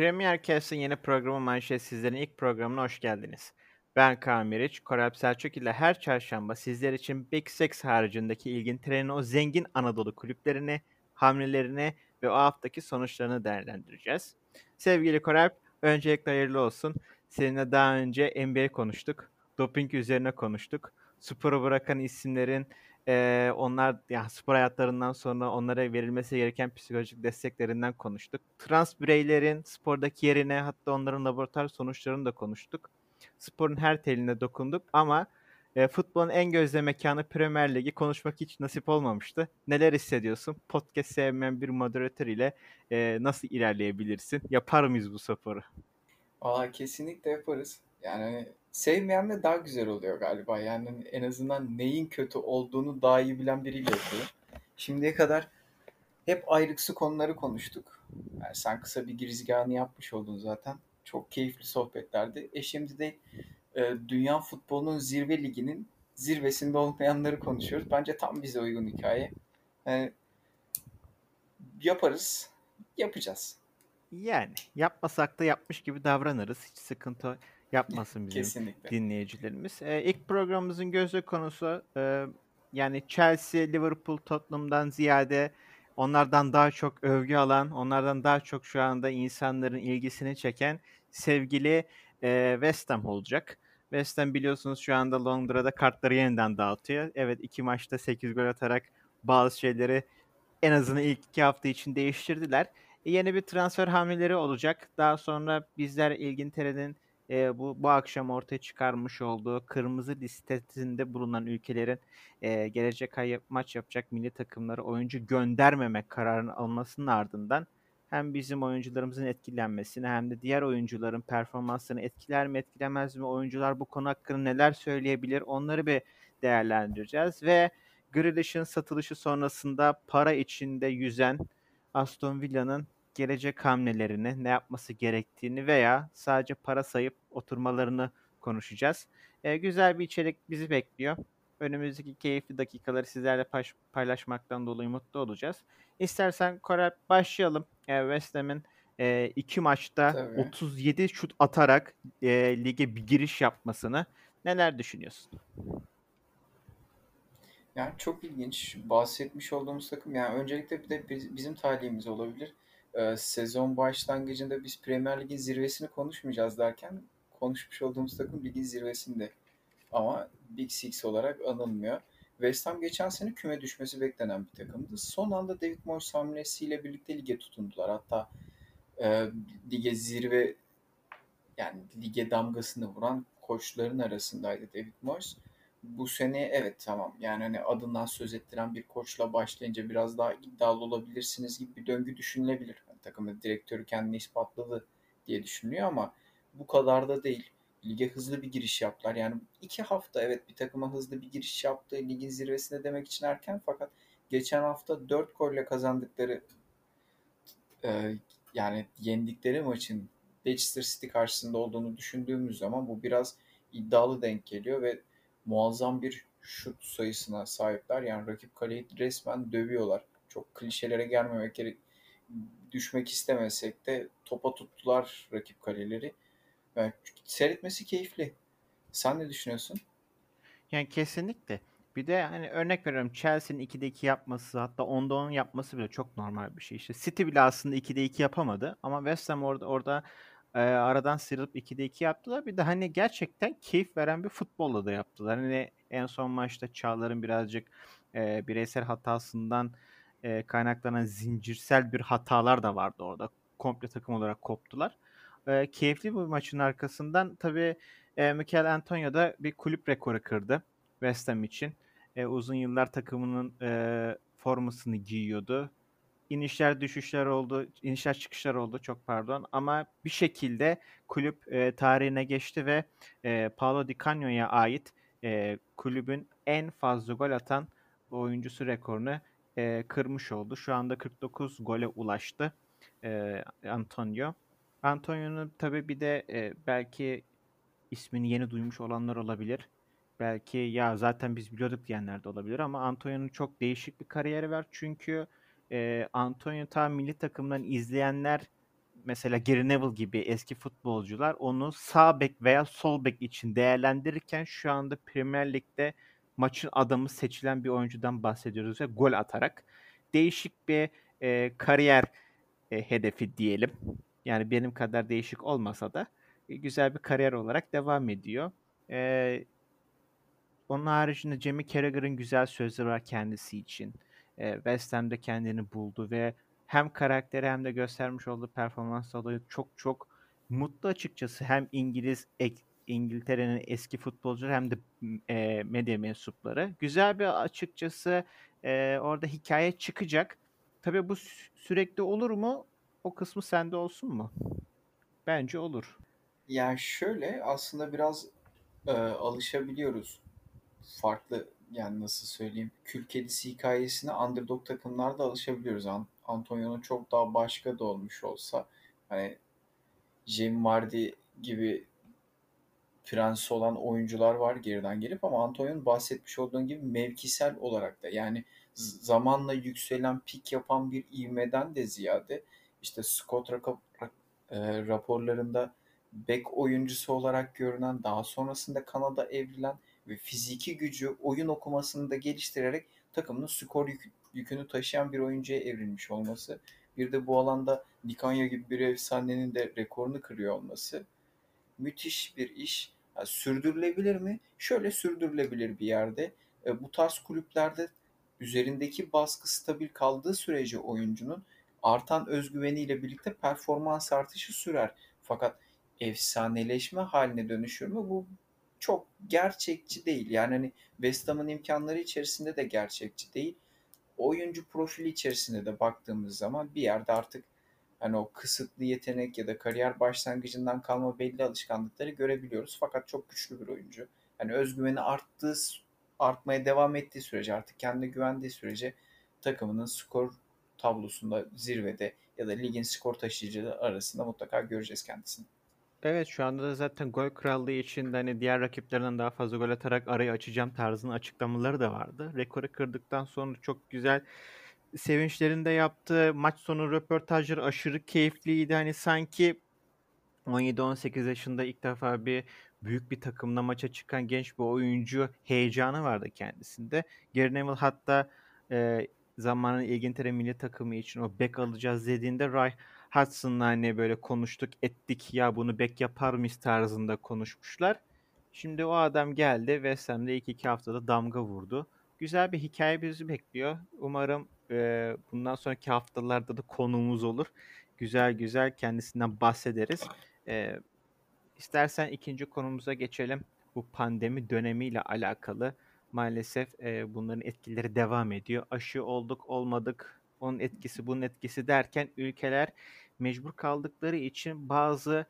Premier Cast'in yeni programı Manşet sizlerin ilk programına hoş geldiniz. Ben Kaan Meriç, Koralp Selçuk ile her çarşamba sizler için Big Six haricindeki ilgin trenin o zengin Anadolu kulüplerini, hamlelerini ve o haftaki sonuçlarını değerlendireceğiz. Sevgili Koralp, öncelikle hayırlı olsun. Seninle daha önce NBA konuştuk, doping üzerine konuştuk. Sporu bırakan isimlerin ee, onlar yani spor hayatlarından sonra onlara verilmesi gereken psikolojik desteklerinden konuştuk. Trans bireylerin spordaki yerine hatta onların laboratuvar sonuçlarını da konuştuk. Sporun her teline dokunduk ama e, futbolun en gözde mekanı Premier Ligi konuşmak hiç nasip olmamıştı. Neler hissediyorsun? Podcast sevmeyen bir moderatör ile e, nasıl ilerleyebilirsin? Yapar mıyız bu sporu? Valla kesinlikle yaparız. Yani sevmeyenle daha güzel oluyor galiba. Yani en azından neyin kötü olduğunu daha iyi bilen biriyle yapıyor. Şimdiye kadar hep ayrıksı konuları konuştuk. Yani sen kısa bir girizgahını yapmış oldun zaten. Çok keyifli sohbetlerdi. E şimdi de e, dünya futbolunun zirve liginin zirvesinde olmayanları konuşuyoruz. Bence tam bize uygun hikaye. Yani yaparız, yapacağız. Yani yapmasak da yapmış gibi davranırız. Hiç sıkıntı yapmasın bizim Kesinlikle. dinleyicilerimiz. Ee, ilk programımızın gözü konusu e, yani Chelsea, Liverpool, Tottenham'dan ziyade onlardan daha çok övgü alan, onlardan daha çok şu anda insanların ilgisini çeken sevgili e, West Ham olacak. West Ham biliyorsunuz şu anda Londra'da kartları yeniden dağıtıyor. Evet iki maçta 8 gol atarak bazı şeyleri en azından ilk iki hafta için değiştirdiler. E, yeni bir transfer hamleleri olacak. Daha sonra bizler İlgintere'nin e, bu bu akşam ortaya çıkarmış olduğu kırmızı listesinde bulunan ülkelerin e, gelecek ay maç yapacak milli takımları oyuncu göndermemek kararının alınmasının ardından hem bizim oyuncularımızın etkilenmesini hem de diğer oyuncuların performanslarını etkiler mi etkilemez mi oyuncular bu konu hakkında neler söyleyebilir onları bir değerlendireceğiz ve Grealish'in satılışı sonrasında para içinde yüzen Aston Villa'nın gelecek hamlelerini, ne yapması gerektiğini veya sadece para sayıp oturmalarını konuşacağız. E, güzel bir içerik bizi bekliyor. Önümüzdeki keyifli dakikaları sizlerle paylaşmaktan dolayı mutlu olacağız. İstersen Koray başlayalım. E, West Ham'in e, iki maçta Tabii. 37 şut atarak e, lige bir giriş yapmasını neler düşünüyorsun? Yani çok ilginç. Bahsetmiş olduğumuz takım yani öncelikle bir de bizim talihimiz olabilir e, sezon başlangıcında biz Premier Lig'in zirvesini konuşmayacağız derken konuşmuş olduğumuz takım ligin zirvesinde. Ama Big Six olarak anılmıyor. West Ham geçen sene küme düşmesi beklenen bir takımdı. Son anda David Moyes hamlesiyle birlikte lige tutundular. Hatta e, lige zirve yani lige damgasını vuran koçların arasındaydı David Moyes. Bu sene evet tamam yani hani adından söz ettiren bir koçla başlayınca biraz daha iddialı olabilirsiniz gibi bir döngü düşünülebilir takımın direktörü kendini ispatladı diye düşünülüyor ama bu kadar da değil. Lige hızlı bir giriş yaptılar. Yani iki hafta evet bir takıma hızlı bir giriş yaptı. Ligin zirvesinde demek için erken fakat geçen hafta 4 golle kazandıkları e, yani yendikleri maçın Leicester City karşısında olduğunu düşündüğümüz zaman bu biraz iddialı denk geliyor ve muazzam bir şut sayısına sahipler. Yani rakip kaleyi resmen dövüyorlar. Çok klişelere gelmemek gerek düşmek istemesek de topa tuttular rakip kaleleri. Yani seyretmesi keyifli. Sen ne düşünüyorsun? Yani kesinlikle. Bir de hani örnek veriyorum Chelsea'nin 2'de 2 yapması hatta 10'da 10 yapması bile çok normal bir şey. İşte City bile aslında 2'de 2 yapamadı ama West Ham orada orada e, aradan sıyrılıp 2'de 2 yaptılar. Bir de hani gerçekten keyif veren bir futbolla da yaptılar. Hani en son maçta Çağlar'ın birazcık e, bireysel hatasından e, kaynaklanan zincirsel bir hatalar da vardı orada. Komple takım olarak koptular. E, keyifli bir maçın arkasından tabii e, Mikel Antonio da bir kulüp rekoru kırdı West Ham için. E, uzun yıllar takımının e, formasını giyiyordu. İnişler düşüşler oldu, inişler çıkışlar oldu çok pardon ama bir şekilde kulüp e, tarihine geçti ve e, Paolo Di Canio'ya ait e, kulübün en fazla gol atan oyuncusu rekorunu e, kırmış oldu. Şu anda 49 gole ulaştı e, Antonio. Antonio'nun tabii bir de e, belki ismini yeni duymuş olanlar olabilir. Belki ya zaten biz biliyorduk diyenler de olabilir ama Antonio'nun çok değişik bir kariyeri var. Çünkü e, Antonio ta milli takımdan izleyenler mesela Gary Neville gibi eski futbolcular onu sağ bek veya sol bek için değerlendirirken şu anda Premier Lig'de maçın adamı seçilen bir oyuncudan bahsediyoruz ve gol atarak değişik bir e, kariyer e, hedefi diyelim. Yani benim kadar değişik olmasa da e, güzel bir kariyer olarak devam ediyor. E, onun haricinde Jamie Carragher'ın güzel sözleri var kendisi için. E, West Ham'de kendini buldu ve hem karakteri hem de göstermiş olduğu performans dolayı çok çok mutlu açıkçası. Hem İngiliz İngiltere'nin eski futbolcuları hem de e, medya mensupları. Güzel bir açıkçası e, orada hikaye çıkacak. Tabii bu sürekli olur mu? O kısmı sende olsun mu? Bence olur. Yani şöyle aslında biraz e, alışabiliyoruz. Farklı yani nasıl söyleyeyim kül kedisi hikayesine underdog takımlarda alışabiliyoruz. Antonio'nun çok daha başka da olmuş olsa hani Jamie Vardy gibi prens olan oyuncular var geriden gelip ama Antonio'nun bahsetmiş olduğun gibi mevkisel olarak da yani zamanla yükselen pik yapan bir ivmeden de ziyade işte Scott Rakap, e, raporlarında bek oyuncusu olarak görünen daha sonrasında Kanada evrilen ve fiziki gücü oyun okumasını da geliştirerek takımının skor yük, yükünü taşıyan bir oyuncuya evrilmiş olması. Bir de bu alanda Nikanya gibi bir efsanenin de rekorunu kırıyor olması. Müthiş bir iş. Yani sürdürülebilir mi? Şöyle sürdürülebilir bir yerde. E, bu tarz kulüplerde üzerindeki baskı stabil kaldığı sürece oyuncunun artan özgüveniyle birlikte performans artışı sürer. Fakat efsaneleşme haline dönüşür mü? Bu çok gerçekçi değil. Yani hani West Ham'ın imkanları içerisinde de gerçekçi değil. Oyuncu profili içerisinde de baktığımız zaman bir yerde artık hani o kısıtlı yetenek ya da kariyer başlangıcından kalma belli alışkanlıkları görebiliyoruz. Fakat çok güçlü bir oyuncu. Hani özgüveni arttığı, artmaya devam ettiği sürece artık kendine güvendiği sürece takımının skor tablosunda zirvede ya da ligin skor taşıyıcıları arasında mutlaka göreceğiz kendisini. Evet şu anda da zaten gol krallığı için hani diğer rakiplerinden daha fazla gol atarak arayı açacağım tarzının açıklamaları da vardı. Rekoru kırdıktan sonra çok güzel sevinçlerinde yaptığı maç sonu röportajları aşırı keyifliydi. Hani sanki 17-18 yaşında ilk defa bir büyük bir takımla maça çıkan genç bir oyuncu heyecanı vardı kendisinde. Gary Neville hatta e, zamanın İngiltere milli takımı için o bek alacağız dediğinde Ray Hudson'la hani böyle konuştuk ettik ya bunu bek yapar mıyız tarzında konuşmuşlar. Şimdi o adam geldi West Ham'de ilk iki haftada damga vurdu. Güzel bir hikaye bizi bekliyor. Umarım e, bundan sonraki haftalarda da konuğumuz olur. Güzel güzel kendisinden bahsederiz. E, istersen ikinci konumuza geçelim. Bu pandemi dönemiyle alakalı maalesef e, bunların etkileri devam ediyor. Aşı olduk olmadık onun etkisi bunun etkisi derken ülkeler mecbur kaldıkları için bazı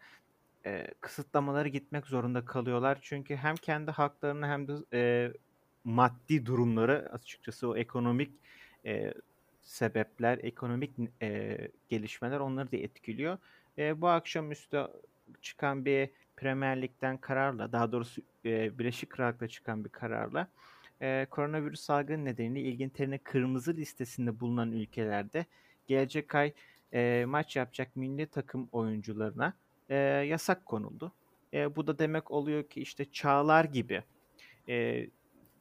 e, kısıtlamaları gitmek zorunda kalıyorlar. Çünkü hem kendi haklarını hem de e, maddi durumları açıkçası o ekonomik e, sebepler, ekonomik e, gelişmeler onları da etkiliyor. E, bu akşamüstü çıkan bir Premier Lig'den kararla, daha doğrusu e, Birleşik Krallık'ta çıkan bir kararla e, koronavirüs salgını nedeniyle İngiltere'nin kırmızı listesinde bulunan ülkelerde gelecek ay e, maç yapacak milli takım oyuncularına e, yasak konuldu. E, bu da demek oluyor ki işte Çağlar gibi e,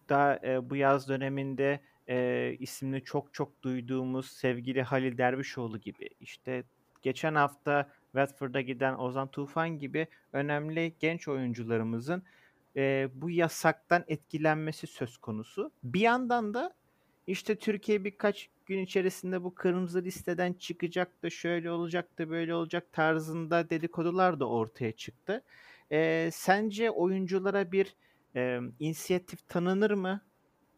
da e, bu yaz döneminde e, ismini çok çok duyduğumuz sevgili Halil Dervişoğlu gibi işte geçen hafta Watford'a giden Ozan Tufan gibi önemli genç oyuncularımızın e, bu yasaktan etkilenmesi söz konusu. Bir yandan da işte Türkiye birkaç gün içerisinde bu kırmızı listeden çıkacak da şöyle olacak da böyle olacak tarzında dedikodular da ortaya çıktı. E, sence oyunculara bir e, inisiyatif tanınır mı?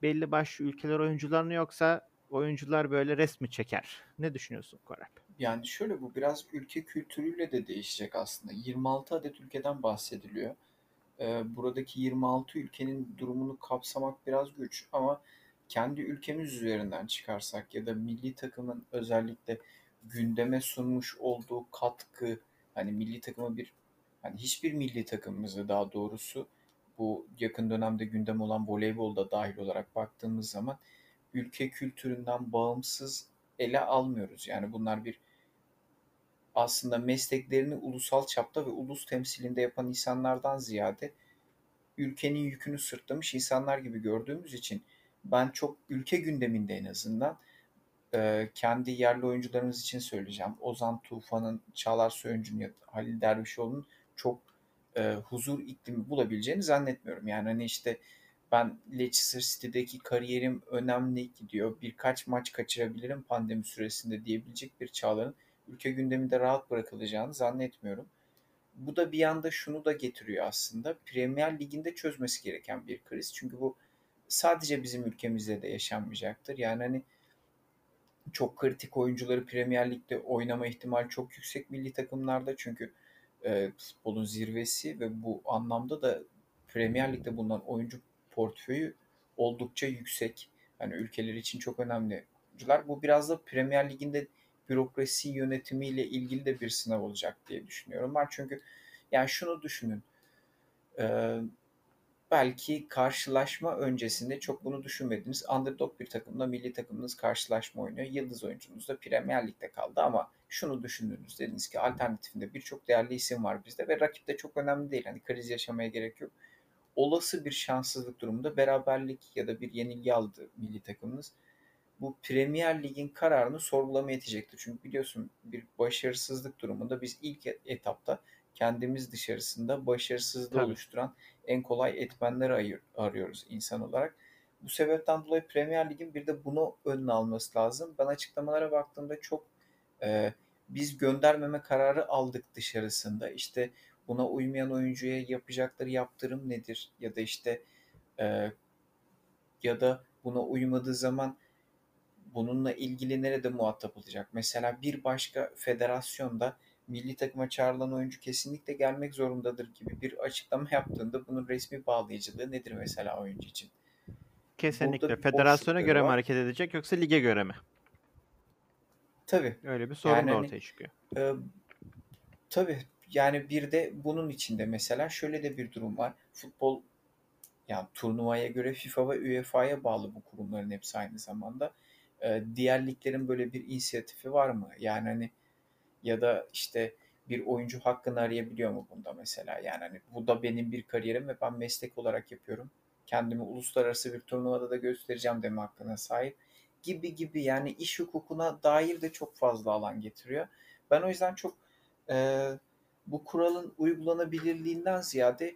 Belli başlı ülkeler oyuncularını yoksa oyuncular böyle resmi çeker. Ne düşünüyorsun Korap? Yani şöyle bu biraz ülke kültürüyle de değişecek aslında. 26 adet ülkeden bahsediliyor e, buradaki 26 ülkenin durumunu kapsamak biraz güç ama kendi ülkemiz üzerinden çıkarsak ya da milli takımın özellikle gündeme sunmuş olduğu katkı hani milli takımı bir hani hiçbir milli takımımızı daha doğrusu bu yakın dönemde gündem olan voleybolda dahil olarak baktığımız zaman ülke kültüründen bağımsız ele almıyoruz. Yani bunlar bir aslında mesleklerini ulusal çapta ve ulus temsilinde yapan insanlardan ziyade ülkenin yükünü sırtlamış insanlar gibi gördüğümüz için ben çok ülke gündeminde en azından e, kendi yerli oyuncularımız için söyleyeceğim. Ozan Tufan'ın, Çağlar Söyüncü'nün, Halil Dervişoğlu'nun çok e, huzur iklimi bulabileceğini zannetmiyorum. Yani hani işte ben Leicester City'deki kariyerim önemli gidiyor. Birkaç maç kaçırabilirim pandemi süresinde diyebilecek bir Çağlar'ın ülke gündeminde rahat bırakılacağını zannetmiyorum. Bu da bir yanda şunu da getiriyor aslında. Premier Lig'inde çözmesi gereken bir kriz. Çünkü bu sadece bizim ülkemizde de yaşanmayacaktır. Yani hani çok kritik oyuncuları Premier Lig'de oynama ihtimali çok yüksek milli takımlarda. Çünkü e, futbolun zirvesi ve bu anlamda da Premier Lig'de bulunan oyuncu portföyü oldukça yüksek. Yani ülkeler için çok önemli oyuncular. Bu biraz da Premier Lig'in de bürokrasi yönetimiyle ilgili de bir sınav olacak diye düşünüyorum ben. Çünkü yani şunu düşünün. Ee, belki karşılaşma öncesinde çok bunu düşünmediniz. Underdog bir takımla milli takımınız karşılaşma oynuyor. Yıldız oyuncunuz da Premier Lig'de kaldı ama şunu düşündünüz dediniz ki alternatifinde birçok değerli isim var bizde ve rakip de çok önemli değil. Hani kriz yaşamaya gerek yok. Olası bir şanssızlık durumunda beraberlik ya da bir yenilgi aldı milli takımınız bu Premier Lig'in kararını sorgulamaya yetecektir. Çünkü biliyorsun bir başarısızlık durumunda biz ilk etapta kendimiz dışarısında başarısızlığı Tabii. oluşturan en kolay etmenleri arıyoruz insan olarak. Bu sebepten dolayı Premier Lig'in bir de bunu önüne alması lazım. Ben açıklamalara baktığımda çok e, biz göndermeme kararı aldık dışarısında. İşte buna uymayan oyuncuya yapacakları yaptırım nedir? Ya da işte e, ya da buna uymadığı zaman bununla ilgili nerede muhatap olacak? Mesela bir başka federasyonda milli takıma çağrılan oyuncu kesinlikle gelmek zorundadır gibi bir açıklama yaptığında bunun resmi bağlayıcılığı nedir mesela oyuncu için? Kesinlikle. Federasyona göre mi hareket edecek yoksa lige göre mi? Tabii. Öyle bir sorun yani hani, ortaya çıkıyor. E, tabii. Yani bir de bunun içinde mesela şöyle de bir durum var. Futbol yani turnuvaya göre FIFA ve UEFA'ya bağlı bu kurumların hepsi aynı zamanda e, diğer liglerin böyle bir inisiyatifi var mı? Yani hani ya da işte bir oyuncu hakkını arayabiliyor mu bunda mesela? Yani hani bu da benim bir kariyerim ve ben meslek olarak yapıyorum. Kendimi uluslararası bir turnuvada da göstereceğim deme hakkına sahip gibi gibi yani iş hukukuna dair de çok fazla alan getiriyor. Ben o yüzden çok e, bu kuralın uygulanabilirliğinden ziyade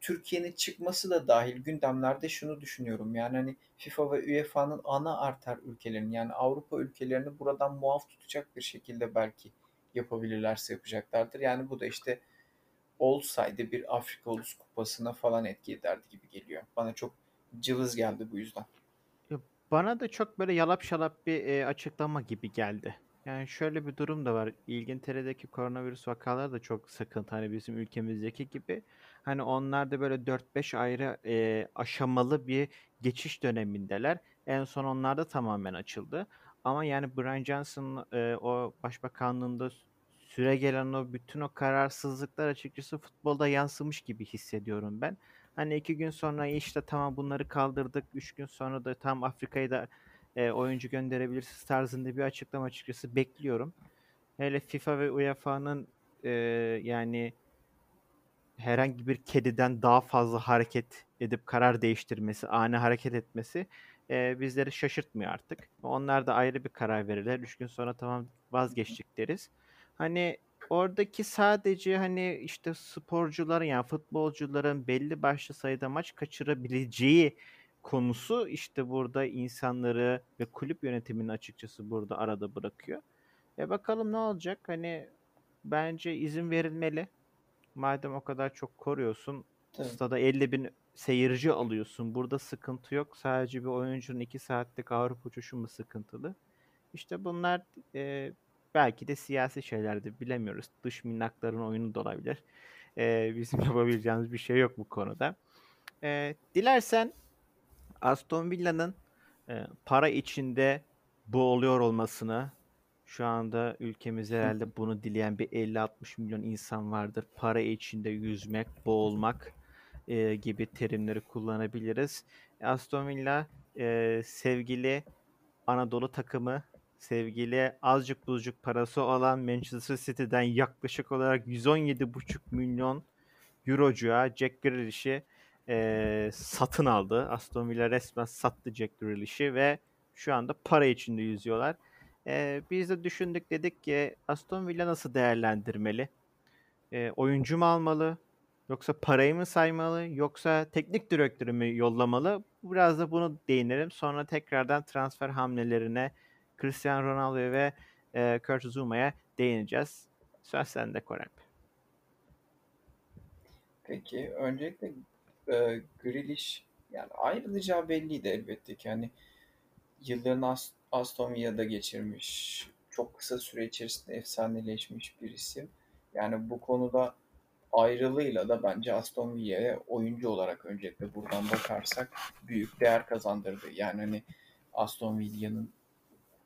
Türkiye'nin çıkması da dahil gündemlerde şunu düşünüyorum. Yani hani FIFA ve UEFA'nın ana arter ülkelerini yani Avrupa ülkelerini buradan muaf tutacak bir şekilde belki yapabilirlerse yapacaklardır. Yani bu da işte olsaydı bir Afrika Ulus Kupası'na falan etki ederdi gibi geliyor. Bana çok cılız geldi bu yüzden. Bana da çok böyle yalap şalap bir e, açıklama gibi geldi. Yani şöyle bir durum da var. İlgintere'deki koronavirüs vakaları da çok sıkıntı. Hani bizim ülkemizdeki gibi. Hani onlar da böyle 4-5 ayrı e, aşamalı bir geçiş dönemindeler. En son onlar da tamamen açıldı. Ama yani Brian Johnson e, o başbakanlığında süre gelen o bütün o kararsızlıklar açıkçası futbolda yansımış gibi hissediyorum ben. Hani iki gün sonra işte tamam bunları kaldırdık. Üç gün sonra da tam Afrika'yı da e, oyuncu gönderebilirsiniz tarzında bir açıklama açıkçası bekliyorum. Hele FIFA ve UEFA'nın e, yani herhangi bir kediden daha fazla hareket edip karar değiştirmesi, ani hareket etmesi e, bizleri şaşırtmıyor artık. Onlar da ayrı bir karar verirler. Üç gün sonra tamam vazgeçtik deriz. Hani oradaki sadece hani işte sporcuların yani futbolcuların belli başlı sayıda maç kaçırabileceği konusu işte burada insanları ve kulüp yönetimini açıkçası burada arada bırakıyor. E bakalım ne olacak? Hani bence izin verilmeli. Madem o kadar çok koruyorsun, Tabii. stada 50 bin seyirci alıyorsun. Burada sıkıntı yok. Sadece bir oyuncunun 2 saatlik Avrupa uçuşu mu sıkıntılı? İşte bunlar e, belki de siyasi şeylerdir. Bilemiyoruz. Dış minnakların oyunu da olabilir. E, bizim yapabileceğimiz bir şey yok bu konuda. E, dilersen Aston Villa'nın e, para içinde boğuluyor olmasını şu anda ülkemizde herhalde bunu dileyen bir 50-60 milyon insan vardır. Para içinde yüzmek, boğulmak e, gibi terimleri kullanabiliriz. Aston Villa e, sevgili Anadolu takımı sevgili azıcık buzcuk parası olan Manchester City'den yaklaşık olarak 117,5 milyon Eurocuğa Jack Grealish'i e, satın aldı. Aston Villa resmen sattı Jack Grealish'i ve şu anda para içinde yüzüyorlar. E, biz de düşündük dedik ki Aston Villa nasıl değerlendirmeli? E, oyuncu mu almalı? Yoksa parayı mı saymalı? Yoksa teknik direktörü mü yollamalı? Biraz da bunu değinelim. Sonra tekrardan transfer hamlelerine Cristiano Ronaldo ve e, Kurt Zuma'ya değineceğiz. Söz sende Korep. Peki öncelikle e, Grealish yani ayrılacağı belliydi elbette ki hani yıllarını Ast- Aston Villa'da geçirmiş çok kısa süre içerisinde efsaneleşmiş bir isim. Yani bu konuda ayrılığıyla da bence Aston Villa'ya oyuncu olarak öncelikle buradan bakarsak büyük değer kazandırdı. Yani hani Aston Villa'nın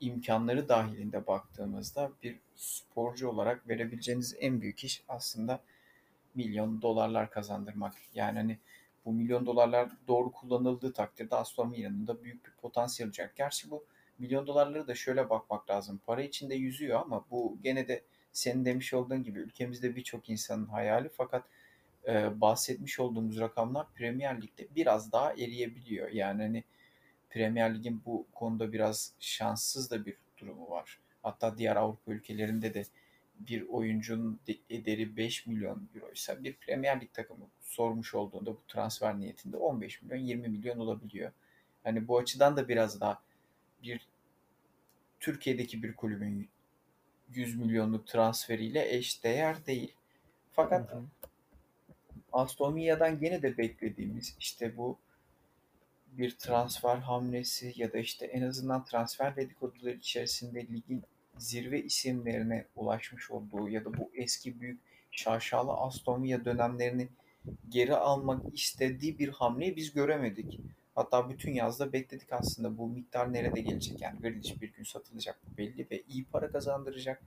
imkanları dahilinde baktığımızda bir sporcu olarak verebileceğiniz en büyük iş aslında milyon dolarlar kazandırmak. Yani hani bu milyon dolarlar doğru kullanıldığı takdirde Aston Villa'nın da büyük bir potansiyel olacak. Gerçi bu milyon dolarları da şöyle bakmak lazım. Para içinde yüzüyor ama bu gene de senin demiş olduğun gibi ülkemizde birçok insanın hayali fakat e, bahsetmiş olduğumuz rakamlar Premier Lig'de biraz daha eriyebiliyor. Yani hani Premier Lig'in bu konuda biraz şanssız da bir durumu var. Hatta diğer Avrupa ülkelerinde de bir oyuncunun ederi 5 milyon euroysa bir Premier Lig takımı sormuş olduğunda bu transfer niyetinde 15 milyon 20 milyon olabiliyor. Hani bu açıdan da biraz daha bir Türkiye'deki bir kulübün 100 milyonluk transferiyle eş değer değil. Fakat. Aston Villa'dan gene de beklediğimiz işte bu bir transfer hamlesi ya da işte en azından transfer dedikoduları içerisinde ligin zirve isimlerine ulaşmış olduğu ya da bu eski büyük şaşalı Aston Villa dönemlerini geri almak istediği bir hamleyi biz göremedik. Hatta bütün yazda bekledik aslında bu miktar nerede gelecek yani Grealish bir gün satılacak bu belli ve iyi para kazandıracak.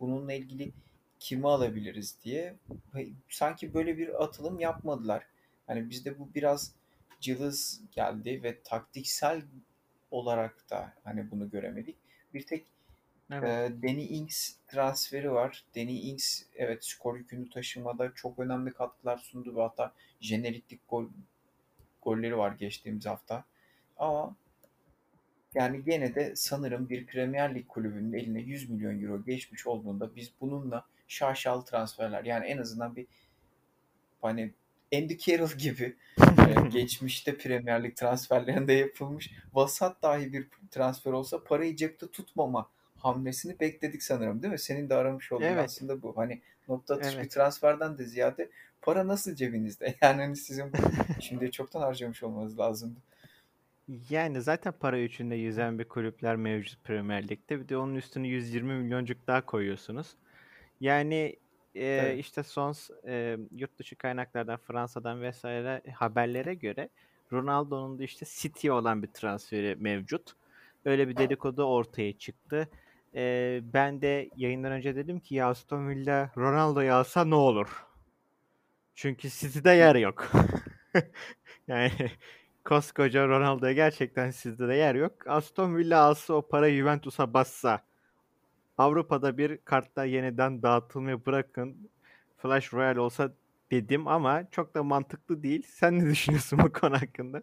Bununla ilgili kimi alabiliriz diye sanki böyle bir atılım yapmadılar. Hani bizde bu biraz cılız geldi ve taktiksel olarak da hani bunu göremedik. Bir tek evet. e, Danny Ings transferi var. Danny Ings evet skor yükünü taşımada çok önemli katkılar sundu ve hatta jeneriklik gol golleri var geçtiğimiz hafta. Ama yani gene de sanırım bir Premier Lig kulübünün eline 100 milyon euro geçmiş olduğunda biz bununla şaşalı transferler yani en azından bir hani Andy Carroll gibi e, geçmişte Premier Lig transferlerinde yapılmış vasat dahi bir transfer olsa parayı cepte tutmama hamlesini bekledik sanırım değil mi? Senin de aramış olduğun evet. aslında bu. Hani nokta atış evet. bir transferden de ziyade para nasıl cebinizde? Yani hani sizin şimdi çoktan harcamış olmanız lazımdı. Yani zaten para üçünde yüzen bir kulüpler mevcut Premier Lig'de. Bir de onun üstüne 120 milyoncuk daha koyuyorsunuz. Yani e, evet. işte son e, yurt dışı kaynaklardan Fransa'dan vesaire haberlere göre Ronaldo'nun da işte City'ye olan bir transferi mevcut. Öyle bir dedikodu ortaya çıktı. E, ben de yayından önce dedim ki ya Aston Villa Ronaldo'yu alsa ne olur? Çünkü City'de yer yok. yani koskoca Ronaldo'ya gerçekten sizde de yer yok. Aston Villa alsa o para Juventus'a bassa Avrupa'da bir kartlar yeniden dağıtılmayı bırakın. Flash Royale olsa dedim ama çok da mantıklı değil. Sen ne düşünüyorsun bu konu hakkında?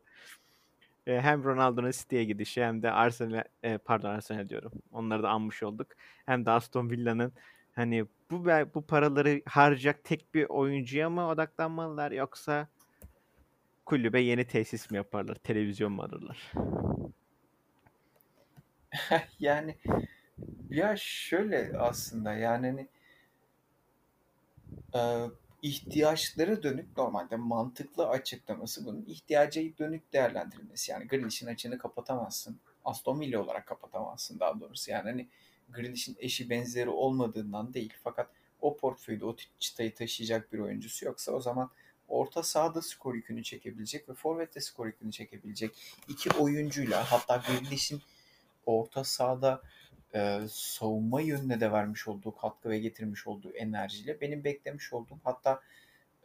E, hem Ronaldo'nun City'ye gidişi hem de Arsenal e, pardon Arsenal diyorum. Onları da anmış olduk. Hem de Aston Villa'nın hani bu bu paraları harcayacak tek bir oyuncuya mı odaklanmalılar yoksa kulübe yeni tesis mi yaparlar? Televizyon mu alırlar? yani ya şöyle aslında yani hani e, ihtiyaçlara dönük normalde mantıklı açıklaması bunun ihtiyaca dönük değerlendirilmesi. Yani Grealish'in açığını kapatamazsın. Aston Villa olarak kapatamazsın daha doğrusu. Yani hani Grealish'in eşi benzeri olmadığından değil fakat o portföyde o çıtayı taşıyacak bir oyuncusu yoksa o zaman orta sahada skor yükünü çekebilecek ve forvette skor yükünü çekebilecek iki oyuncuyla hatta Grealish'in orta sahada e, savunma yönüne de vermiş olduğu katkı ve getirmiş olduğu enerjiyle benim beklemiş olduğum hatta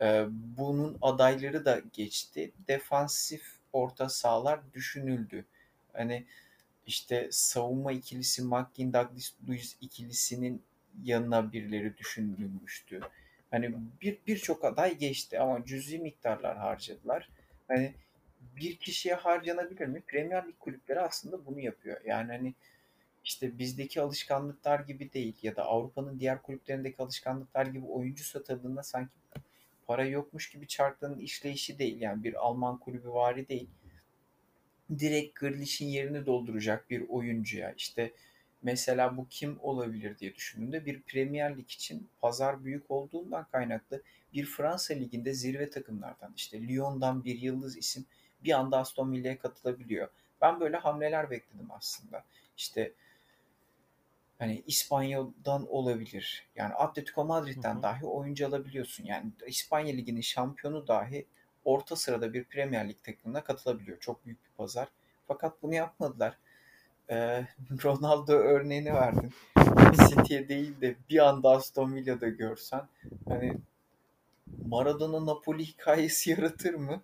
e, bunun adayları da geçti. Defansif orta sahalar düşünüldü. Hani işte savunma ikilisi McGinn Douglas Lewis ikilisinin yanına birileri düşünülmüştü. Hani bir birçok aday geçti ama cüzi miktarlar harcadılar. Hani bir kişiye harcanabilir mi? Premier Lig kulüpleri aslında bunu yapıyor. Yani hani işte bizdeki alışkanlıklar gibi değil ya da Avrupa'nın diğer kulüplerindeki alışkanlıklar gibi oyuncu satıldığında sanki para yokmuş gibi çarkların işleyişi değil. Yani bir Alman kulübü vari değil. Direkt Grealish'in yerini dolduracak bir oyuncuya işte mesela bu kim olabilir diye düşündüğümde bir Premier Lig için pazar büyük olduğundan kaynaklı bir Fransa Ligi'nde zirve takımlardan işte Lyon'dan bir yıldız isim bir anda Aston Villa'ya katılabiliyor. Ben böyle hamleler bekledim aslında. İşte hani İspanya'dan olabilir. Yani Atletico Madrid'den hı hı. dahi oyuncu alabiliyorsun. Yani İspanya Ligi'nin şampiyonu dahi orta sırada bir Premier Lig takımına katılabiliyor. Çok büyük bir pazar. Fakat bunu yapmadılar. Ee, Ronaldo örneğini verdin. City'ye değil de bir anda Aston Villa'da görsen hani Maradona Napoli hikayesi yaratır mı?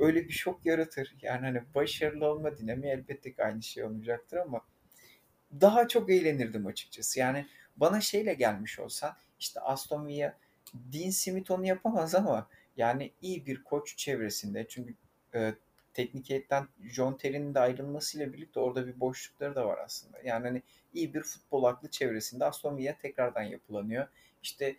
Öyle bir şok yaratır. Yani hani başarılı olma dinamiği elbette ki aynı şey olmayacaktır ama daha çok eğlenirdim açıkçası. Yani bana şeyle gelmiş olsa işte Aston Villa Dean Smith onu yapamaz ama yani iyi bir koç çevresinde çünkü e, teknik heyetten John Terry'nin de ayrılmasıyla birlikte orada bir boşlukları da var aslında. Yani hani iyi bir futbol aklı çevresinde Aston Villa tekrardan yapılanıyor. İşte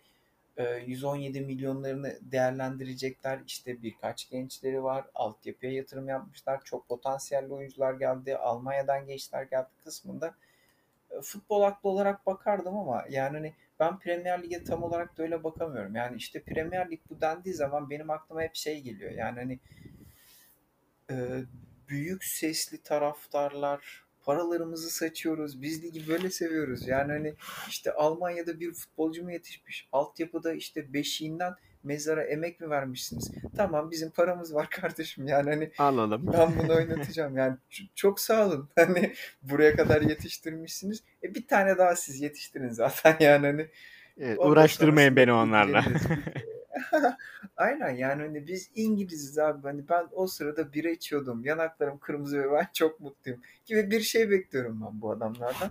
117 milyonlarını değerlendirecekler. İşte birkaç gençleri var. Altyapıya yatırım yapmışlar. Çok potansiyelli oyuncular geldi. Almanya'dan gençler geldi kısmında futbol aklı olarak bakardım ama yani hani ben Premier Lig'e tam olarak da öyle bakamıyorum. Yani işte Premier Lig bu dendiği zaman benim aklıma hep şey geliyor. Yani hani e, büyük sesli taraftarlar, paralarımızı saçıyoruz. Biz ligi böyle seviyoruz. Yani hani işte Almanya'da bir futbolcu mu yetişmiş? Altyapıda işte beşiğinden mezara emek mi vermişsiniz? Tamam bizim paramız var kardeşim yani hani alalım. Ben bunu oynatacağım yani çok sağ olun. Hani buraya kadar yetiştirmişsiniz. E bir tane daha siz yetiştirin zaten yani hani. Evet, uğraştırmayın beni onlarla. Aynen yani hani biz İngiliziz abi. Hani ben o sırada bira içiyordum. Yanaklarım kırmızı ve ben çok mutluyum. Gibi bir şey bekliyorum ben bu adamlardan.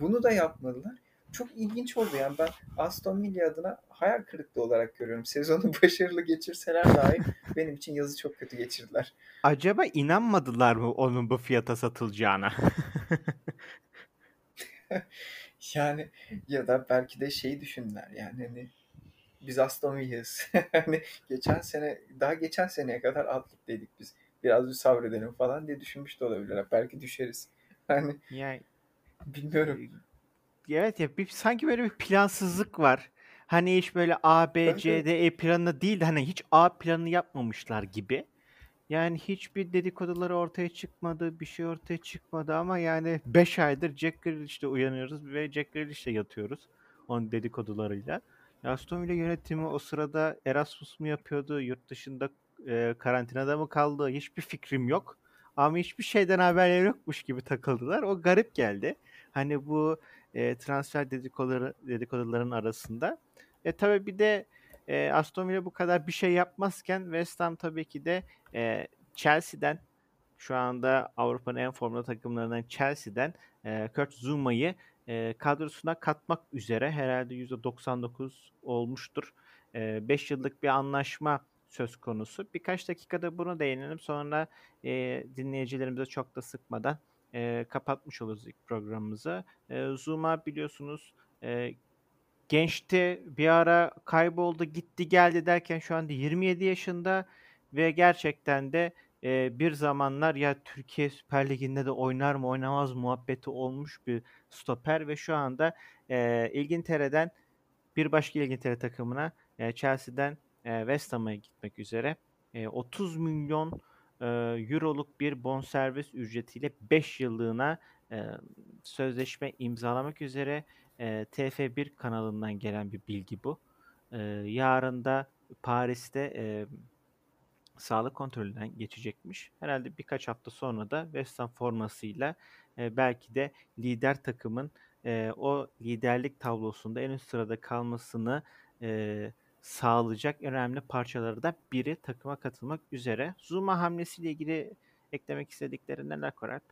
Bunu da yapmadılar çok ilginç oldu. Yani ben Aston Villa adına hayal kırıklığı olarak görüyorum. Sezonu başarılı geçirseler dahi benim için yazı çok kötü geçirdiler. Acaba inanmadılar mı onun bu fiyata satılacağına? yani ya da belki de şeyi düşündüler yani hani biz Aston Villa'yız. hani geçen sene daha geçen seneye kadar atlıktaydık biz. Biraz bir sabredelim falan diye düşünmüş de olabilirler. Belki düşeriz. Hani yani bilmiyorum evet ya bir, sanki böyle bir plansızlık var. Hani hiç böyle A, B, C, D, E planı değil de hani hiç A planı yapmamışlar gibi. Yani hiçbir dedikoduları ortaya çıkmadı, bir şey ortaya çıkmadı ama yani 5 aydır Jack Grealish'te uyanıyoruz ve Jack Grealish'te yatıyoruz onun dedikodularıyla. Aston Villa yönetimi o sırada Erasmus mu yapıyordu, yurt dışında e, karantinada mı kaldı hiçbir fikrim yok. Ama hiçbir şeyden haberleri yokmuş gibi takıldılar. O garip geldi. Hani bu e, transfer dedikoduları, dedikoduların arasında. E tabii bir de e, Aston Villa bu kadar bir şey yapmazken West Ham tabii ki de e, Chelsea'den şu anda Avrupa'nın en formda takımlarından Chelsea'den e, Kurt Zuma'yı e, kadrosuna katmak üzere herhalde %99 olmuştur. 5 e, yıllık bir anlaşma söz konusu. Birkaç dakikada bunu değinelim sonra e, dinleyicilerimize çok da sıkmadan e, kapatmış oluruz ilk programımızı. E, Zuma biliyorsunuz e, gençti bir ara kayboldu gitti geldi derken şu anda 27 yaşında ve gerçekten de e, bir zamanlar ya Türkiye Süper Ligi'nde de oynar mı oynamaz muhabbeti olmuş bir stoper ve şu anda e, İngiltere'den bir başka İngiltere takımına e, Chelsea'den e, West Ham'a gitmek üzere. E, 30 milyon e, euroluk bir bonservis ücretiyle 5 yıllığına e, sözleşme imzalamak üzere e, TF1 kanalından gelen bir bilgi bu. E, yarın da Paris'te e, sağlık kontrolünden geçecekmiş. Herhalde birkaç hafta sonra da West Ham formasıyla e, belki de lider takımın e, o liderlik tablosunda en üst sırada kalmasını e, sağlayacak önemli parçaları da biri takıma katılmak üzere. Zuma hamlesiyle ilgili eklemek istedikleri neler Koralp?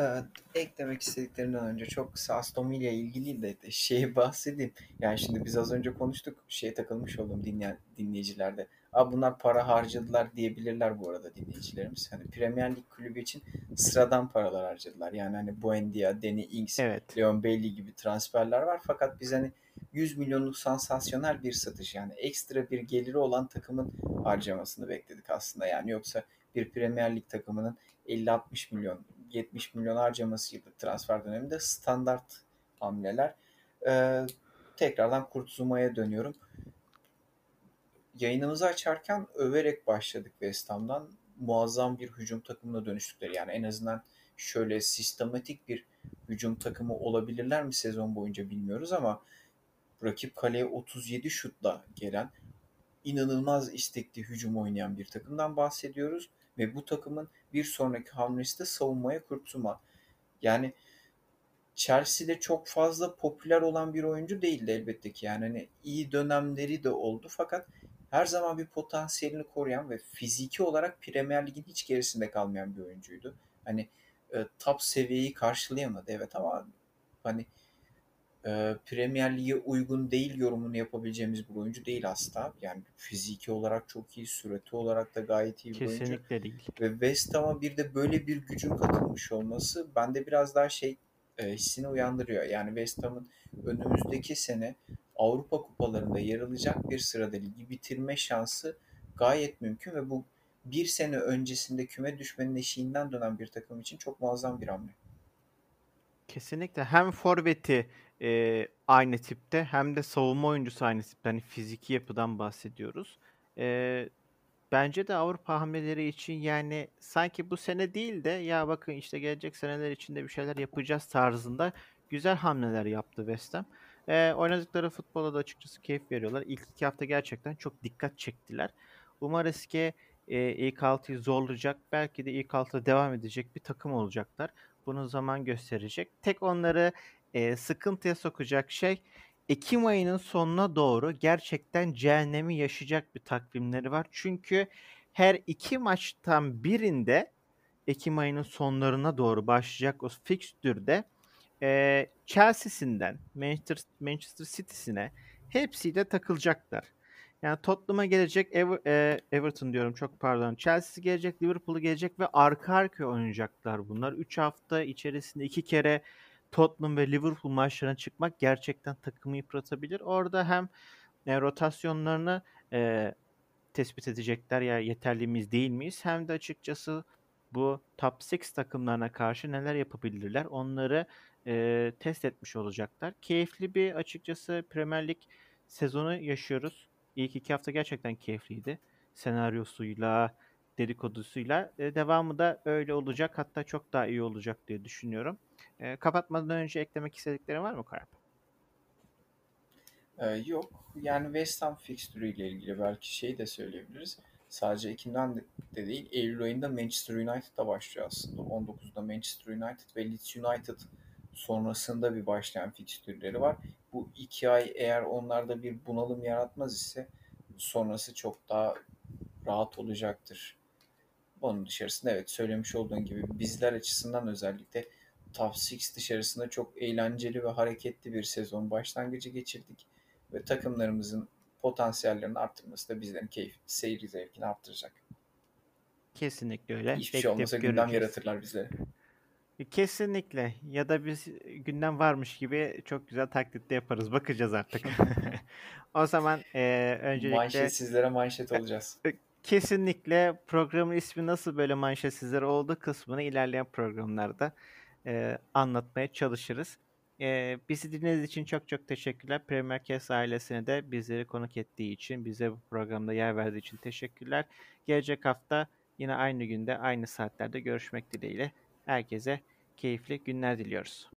Evet, eklemek istediklerinden önce çok kısa Aston Villa ilgili de, şeyi bahsedeyim. Yani şimdi biz az önce konuştuk. Şeye takılmış oldum dinleyen dinleyicilerde. Abi bunlar para harcadılar diyebilirler bu arada dinleyicilerimiz. Hani Premier Lig kulübü için sıradan paralar harcadılar. Yani hani Buendia, Danny Ings, evet. Leon Bailey gibi transferler var. Fakat biz hani 100 milyonluk sansasyonel bir satış yani ekstra bir geliri olan takımın harcamasını bekledik aslında. Yani yoksa bir Premier Lig takımının 50-60 milyon 70 milyon harcamasıydı transfer döneminde standart hamleler. Ee, tekrardan Kurt Zuma'ya dönüyorum. Yayınımızı açarken överek başladık West Ham'dan. Muazzam bir hücum takımına dönüştükleri. Yani en azından şöyle sistematik bir hücum takımı olabilirler mi sezon boyunca bilmiyoruz ama rakip kaleye 37 şutla gelen inanılmaz istekli hücum oynayan bir takımdan bahsediyoruz ve bu takımın bir sonraki hamlesi de savunmaya kurtulma. Yani Chelsea'de çok fazla popüler olan bir oyuncu değildi elbette ki. Yani hani iyi dönemleri de oldu fakat her zaman bir potansiyelini koruyan ve fiziki olarak Premier Lig'in hiç gerisinde kalmayan bir oyuncuydu. Hani e, top seviyeyi karşılayamadı evet ama hani e, Premier Lig'e uygun değil yorumunu yapabileceğimiz bir oyuncu değil asla. Yani fiziki olarak çok iyi, sürati olarak da gayet iyi bir Kesinlikle oyuncu. Kesinlikle değil. Ve West Ham'a bir de böyle bir gücün katılmış olması bende biraz daha şey e, hissini uyandırıyor. Yani West Ham'ın önümüzdeki sene Avrupa kupalarında yer alacak bir sırada ligi bitirme şansı gayet mümkün ve bu bir sene öncesinde küme düşmenin eşiğinden dönen bir takım için çok muazzam bir hamle. Kesinlikle hem forveti e, aynı tipte hem de savunma oyuncusu aynı tipte. Hani fiziki yapıdan bahsediyoruz. E, bence de Avrupa hamleleri için yani sanki bu sene değil de ya bakın işte gelecek seneler içinde bir şeyler yapacağız tarzında güzel hamleler yaptı West Ham. E, oynadıkları futbola da açıkçası keyif veriyorlar. İlk iki hafta gerçekten çok dikkat çektiler. Umarız ki e, ilk altıyı zorlayacak, belki de ilk altıda devam edecek bir takım olacaklar. Bunu zaman gösterecek. Tek onları e, sıkıntıya sokacak şey Ekim ayının sonuna doğru gerçekten cehennemi yaşayacak bir takvimleri var. Çünkü her iki maçtan birinde Ekim ayının sonlarına doğru başlayacak o fikstürde e, Chelsea'sinden Manchester, Manchester City'sine hepsiyle takılacaklar. Yani Tottenham'a gelecek, Ever, e, Everton diyorum çok pardon. Chelsea gelecek, Liverpool'u gelecek ve arka arkaya oynayacaklar bunlar. 3 hafta içerisinde iki kere Tottenham ve Liverpool maçlarına çıkmak gerçekten takımı yıpratabilir. Orada hem e, rotasyonlarını e, tespit edecekler ya yeterli miyiz değil miyiz hem de açıkçası bu top 6 takımlarına karşı neler yapabilirler onları e, test etmiş olacaklar. Keyifli bir açıkçası Premier Lig sezonu yaşıyoruz. İlk iki hafta gerçekten keyifliydi. Senaryosuyla, dedikodusuyla. E, devamı da öyle olacak. Hatta çok daha iyi olacak diye düşünüyorum. E, kapatmadan önce eklemek istediklerin var mı Karp? Ee, yok. Yani West Ham fixture ile ilgili belki şey de söyleyebiliriz. Sadece Ekim'den de değil, Eylül ayında Manchester United'da başlıyor aslında. 19'da Manchester United ve Leeds United sonrasında bir başlayan fikstürleri var. Bu iki ay eğer onlarda bir bunalım yaratmaz ise sonrası çok daha rahat olacaktır. Onun dışarısında evet söylemiş olduğun gibi bizler açısından özellikle Top 6 dışarısında çok eğlenceli ve hareketli bir sezon başlangıcı geçirdik. Ve takımlarımızın potansiyellerini arttırması da bizlerin keyif, seyir zevkini arttıracak. Kesinlikle öyle. Hiçbir şey olmasa gündem yaratırlar bizlere. Kesinlikle. Ya da biz gündem varmış gibi çok güzel taklitte yaparız. Bakacağız artık. o zaman e, öncelikle... Manşetsizlere manşet olacağız. E, kesinlikle programın ismi nasıl böyle manşetsizler oldu kısmını ilerleyen programlarda e, anlatmaya çalışırız. E, bizi dinlediğiniz için çok çok teşekkürler. Premier Cast ailesine de bizleri konuk ettiği için, bize bu programda yer verdiği için teşekkürler. Gelecek hafta yine aynı günde, aynı saatlerde görüşmek dileğiyle. Herkese keyifli günler diliyoruz.